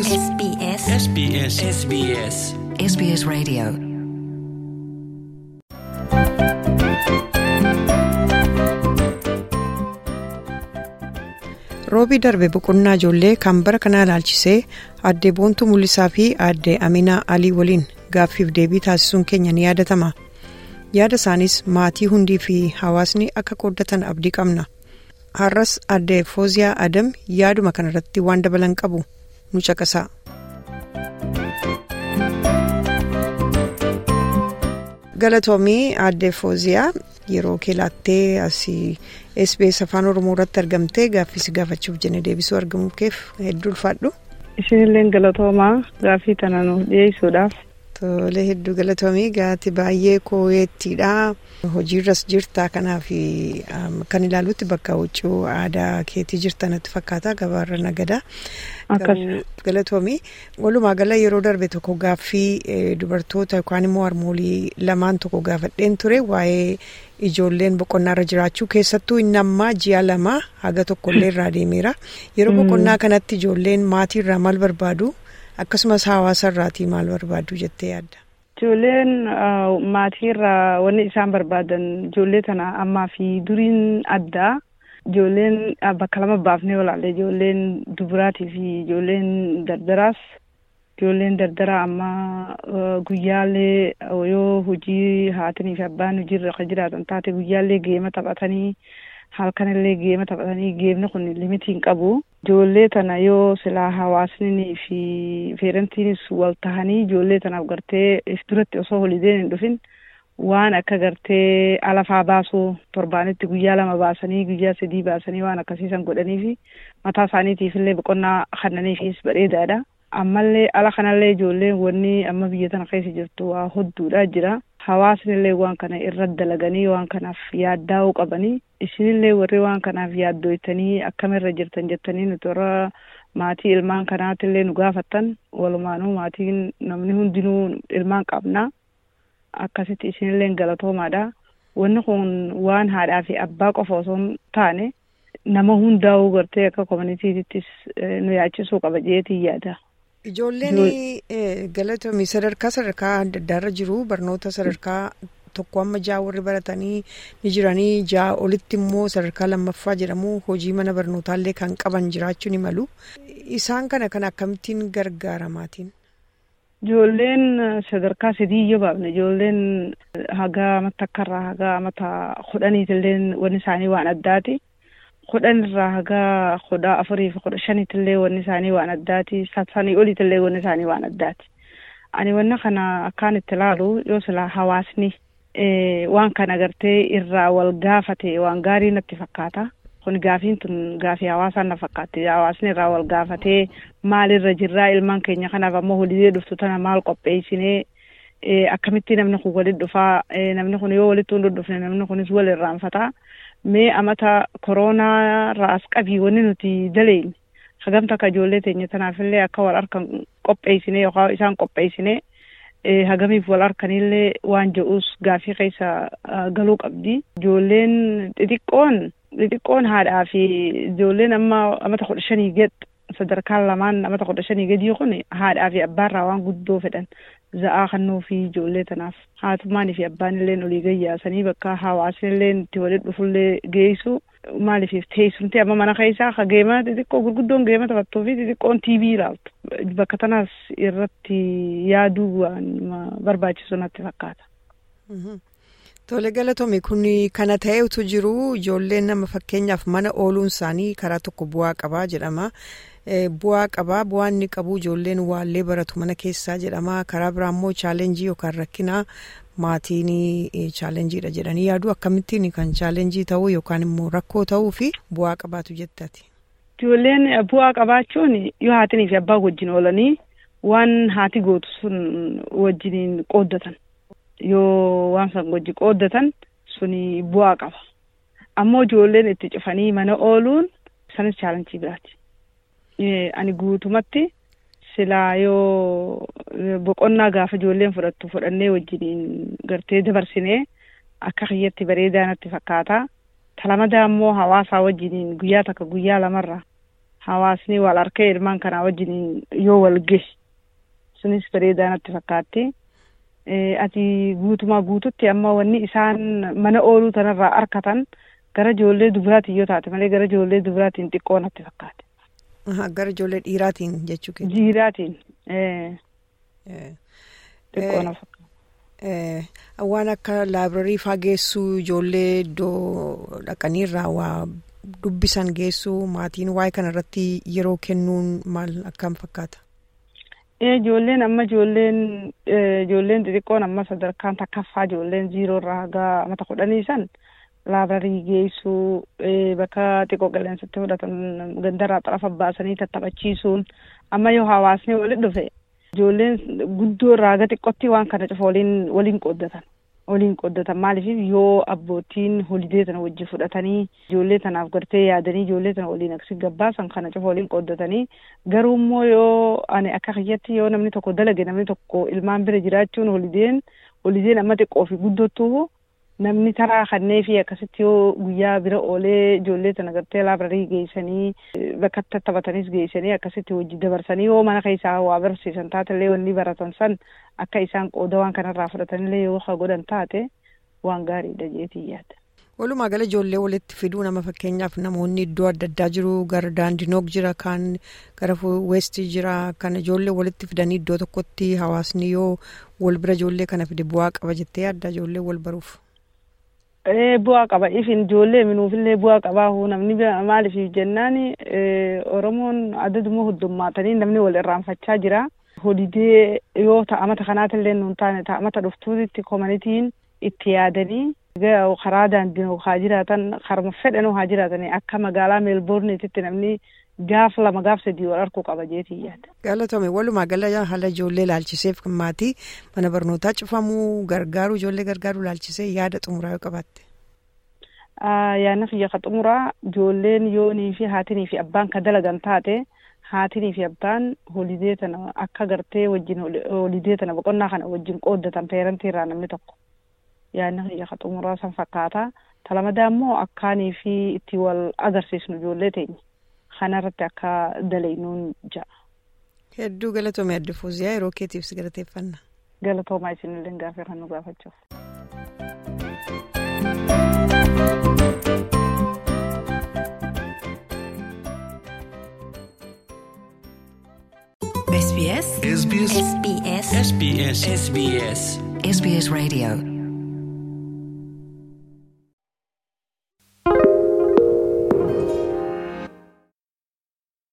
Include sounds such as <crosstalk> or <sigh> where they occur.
SBS SBS SBS SBS SBS Radio. Roobii darbe boqonnaa ijoollee kan bara kanaa ilaalchisee aadde boontuu mul'isaa fi aadde aminaa alii waliin gaaffiif deebii taasisuun keenya ni yaadatama yaada isaanis maatii hundii fi hawaasni akka qooddatan abdii qabna. Har'as aadde fooziyaa adam yaaduma kanarratti waan dabalan qabu nu caqasa. galatoomii aadde fooziyaa yeroo keelaattee asii SBS afaan oromoo irratti argamtee gaaffii gaafachuuf jenne deebisuu argamuuf hedduu ulfaadhu. Isinillee galatoomaa gaaffii tana nuuf dhiyeessuudhaaf. Tole hedduu galatoomii gaati baay'ee kooyeettiidha. Hojiirras jirta kanaaf kan ilaalutti bakka huccuu aadaa keetii jirtanatti fakkaata gabaarra nagada. Galatoomii walumaa gala yeroo darbe tokko gaaffii dubartoota yookaan immoo harmoolii lamaan tokko gaafadheen ture waa'ee ijoolleen boqonnaarra jiraachuu keessattuu inni ammaa ji'a lama haga tokkollee <laughs> irraa deemeera. Yeroo boqonnaa kanatti ijoolleen maatiirraa maal barbaadu? Akkasumas hawaasa irraatii maal barbaadu jettee yaadda. Ijoolleen maatiirraa wanni isaan barbaadan ijoollee tana ammaa fi duriin addaa ijoolleen bakka lama baafnee olaalle ijoolleen dubaraatii fi ijoolleen dardaraas ijoolleen dardaraa ammaa guyyaalee yoo hojii haatanii fi abbaan hojiirra kan jiraatan taate guyyaalee geema taphatanii halkanillee geema taphatanii geemni kun limitii hin qabu. Ijoollee tana yoo silaa hawaasni fi feerantiinis wal tahanii ijoollee tanaaf gartee duratti osoo holideen hin dhufin waan akka gartee alafaa baasuu torbaanitti guyyaa lama baasanii guyyaa sadii baasanii waan akkasiisan godhanii fi mataa isaaniitiifillee boqonnaa kannaniifis bareedaadha. Ammallee ala kanallee ijoolleen wanni amma biyya tana keessa jirtu waa hodduudha jira. Hawaasnillee waan kana irra dalaganii waan kanaaf yaaddaa'uu qabanii isinillee warri waan kanaaf yaaddooytanii akkamirra jirtan jettanii nuti warra maatii ilmaan kanaatillee nu gaafattan walumaanuu maatiin namni hundinuu ilmaan qabna akkasitti isinillee galatoomaadha wanni kun waan haadhaa fi abbaa qofa osoo taane nama hundaa'uu gartee akka koominiitiittis nu yaachisuu qaba jeetii yaada. Ijoolleen galatoomii sadarkaa sadarkaa adda addaarra jiru barnoota sadarkaa tokko amma ja'a warri baratanii ni jiranii ja'a olitti immoo sadarkaa lammaffaa jedhamu hojii mana barnootaallee kan qaban jiraachuu ni malu. Isaan kana kan akkamittiin gargaaramaatiin? Ijoolleen sadarkaa sadii yoo baafne ijoolleen haga amata akkarraa haga amata kudhaniitillee wanni isaanii waan addaati. Kudhan irraa haga kudha afurii fi kudha shaniitillee wanni isaanii waan addaati sanii oliitillee wanni isaanii waan addaati ani wanna kana akkaan itti ilaalu yoo silaa hawaasni waan kana gartee irraa wal gaafate waan gaarii natti fakkaata kun gaafiin tun gaafii hawaasaan na fakkaatti hawaasni irraa wal gaafatee maalirra jirraa ilmaan keenya kanaaf ammoo holidee dhuftu tana maal qopheessinee akkamitti namni kun walit dhufaa namni kun yoo walitti hin dhufne namni kunis wal irraanfataa mee amata koronaa raas qabii wanni nuti daleen hagamta akka ijoollee teenya tanaafillee akka wal harkan qopheessine yookaan isaan qopheessine hagamiif wal harkanillee waan jedhuus gaafii keessa galuu qabdi. Ijoolleen xixiqqoon xixiqqoon haadhaa fi ijoolleen amma amata kudha shanii gad sadarkaan lamaan amata kudha shanii gadii kun haadhaa fi abbaarraa waan guddoo fedhan za'aa kannuu fi ijoollee tanaaf haatummaanii fi abbaan illee olii gayyaasanii bakka hawaasni illee itti walitti dhufullee geessu maaliif teessumti amma mana keessaa ka geema xixiqqoo gurguddoon geema taphattuu fi xixiqqoon tiivii ilaaltu bakka tanaas irratti yaaduu waan barbaachisu natti fakkaata. Tole galatoome kun kana ta'etu jiru ijoolleen nama fakkeenyaaf mana ooluun isaanii karaa tokko bu'aa qabaa jedhama. Bu'aa qabaa bu'aan inni qabu ijoolleen waallee baratu mana keessaa jedhama karaa biraa immoo chaalenjii yookaan rakkinaa maatiin chaalenjiidha jedhanii yaadu akkamittiin kan chaalenjii ta'uu yookaan immoo rakkoo ta'uu fi bu'aa qabaatu jettati. Ijoolleen bu'aa qabaachuun yoo haatinii fi abbaa wajjin oolanii waan haati gootu sun wajjiniin qooddatan yoo waan san wajji qooddatan suni bu'aa qaba. Ammoo ijoolleen itti cufanii mana ooluun sanis chaalenjii biraati. Ani guutumatti silaa yoo boqonnaa gaafa ijoolleen fudhattu fudhannee wajjiniin gartee dabarsinee akka kiyyatti bareedaa natti fakkaata. Talamadaa immoo hawaasaa wajjiniin guyyaa takka guyyaa lamarra hawaasni wal harkee ilmaan kanaa wajjin yoo wal gahe sunis bareedaa natti fakkaatti. Ati guutumaa guututti amma wanni isaan mana ooluu tanarraa harkatan gara ijoollee dubaraatiin yoo taate malee gara ijoollee dubaraatiin xiqqoo natti fakkaate. Gara ijoollee dhiiraatiin jechuu keessa. Dhiiraatiin. Xiqqoo na fakkaate. Waan akka laabrarii faa geessuu ijoollee iddoo dhaqaniirraa waa dubbisan geessuu maatiin waa'ee kanarratti yeroo kennuun maal akkam fakkaata? Ijoolleen amma ijoolleen ijoolleen xixiqqoon amma sadarkaan takkaffaa ijoolleen ziiroo irraa haga mata kudhanii san laabrarii geessuu bakka xiqqoo qilleensatti fudhatan gandarraa xarafa baasanii tattaphachiisuun amma yoo hawaasni walitti dhufe ijoolleen guddoo irraa haga xiqqootti waan kana cufa waliin waliin qooddatan. waliin qooddatan maaliif yoo abbootiin holidee tana wajji fudhatanii ijoollee tanaaf gartee yaadanii ijoollee tana waliin aksi gabbaasan kana cufa waliin qooddatanii garuu immoo yoo ani akka kiyyatti yoo namni tokko dalage namni tokko ilmaan bira jiraachuun holideen holideen amma xiqqoo fi guddottuu namni taraa kannee fi akkasitti yoo guyyaa bira oolee ijoollee tana gartee laabrarii geessanii bakka taphatanis geessanii akkasitti hojii dabarsanii yoo mana keessaa waa barsiisan taatellee wanni baratan san akka isaan qooda waan kanarraa fudhatanillee yoo godhan taate waan gaariidha jeetii yaada. Walumaa gala ijoollee walitti fiduu nama fakkeenyaaf namoonni iddoo adda addaa jiru gara daandinoog jira kan gara weestii jira kan ijoollee walitti fidanii iddoo tokkotti hawaasni yoo wal bira ijoollee kana fide bu'aa qaba jettee yaadda ijoollee wal baruuf. Bu'aa qaba. Ifin ijoollee minuufillee bu'aa qabaa namni maaliif jennaan oromoon adaduma huddummaatanii namni wal irraanfachaa jira. Holidee yoo ta'amata kanaatillee nuun taane ta'amata dhuftuutitti komanitiin itti yaadanii karaa daandii haa jiraatan karma fedhan haa jiraatanii akka magaalaa meelboorniititti namni gaaf lama gaaf sadii wal arguu qaba jeetii yaada. Galatoomi walumaa gala haala ijoollee laalchiseef maatii mana barnootaa cufamuu gargaaruu ijoollee gargaaruu laalchisee yaada xumuraa yoo qabaatte. Yaadni kiyya ka xumuraa ijoolleen yoonii fi haatinii fi abbaan ka dalagan taate haatinii fi abbaan holidee tana akka gartee wajjin holidee tana boqonnaa kana wajjin qooddatan peerantii irraa namni tokko. Yaadni kiyya ka xumuraa san fakkaata. Talamadaa immoo akkaanii fi itti wal agarsiisnu ijoollee teenya. Kanarratti akka dalaynuun ja'a. Hedduu galatoomii adda fuuziyaa yeroo keetiif si galateeffanna. Galatoomaa isinillee gaafii kan nu gaafachuuf. SBS SBS SBS SBS SBS SBS Radio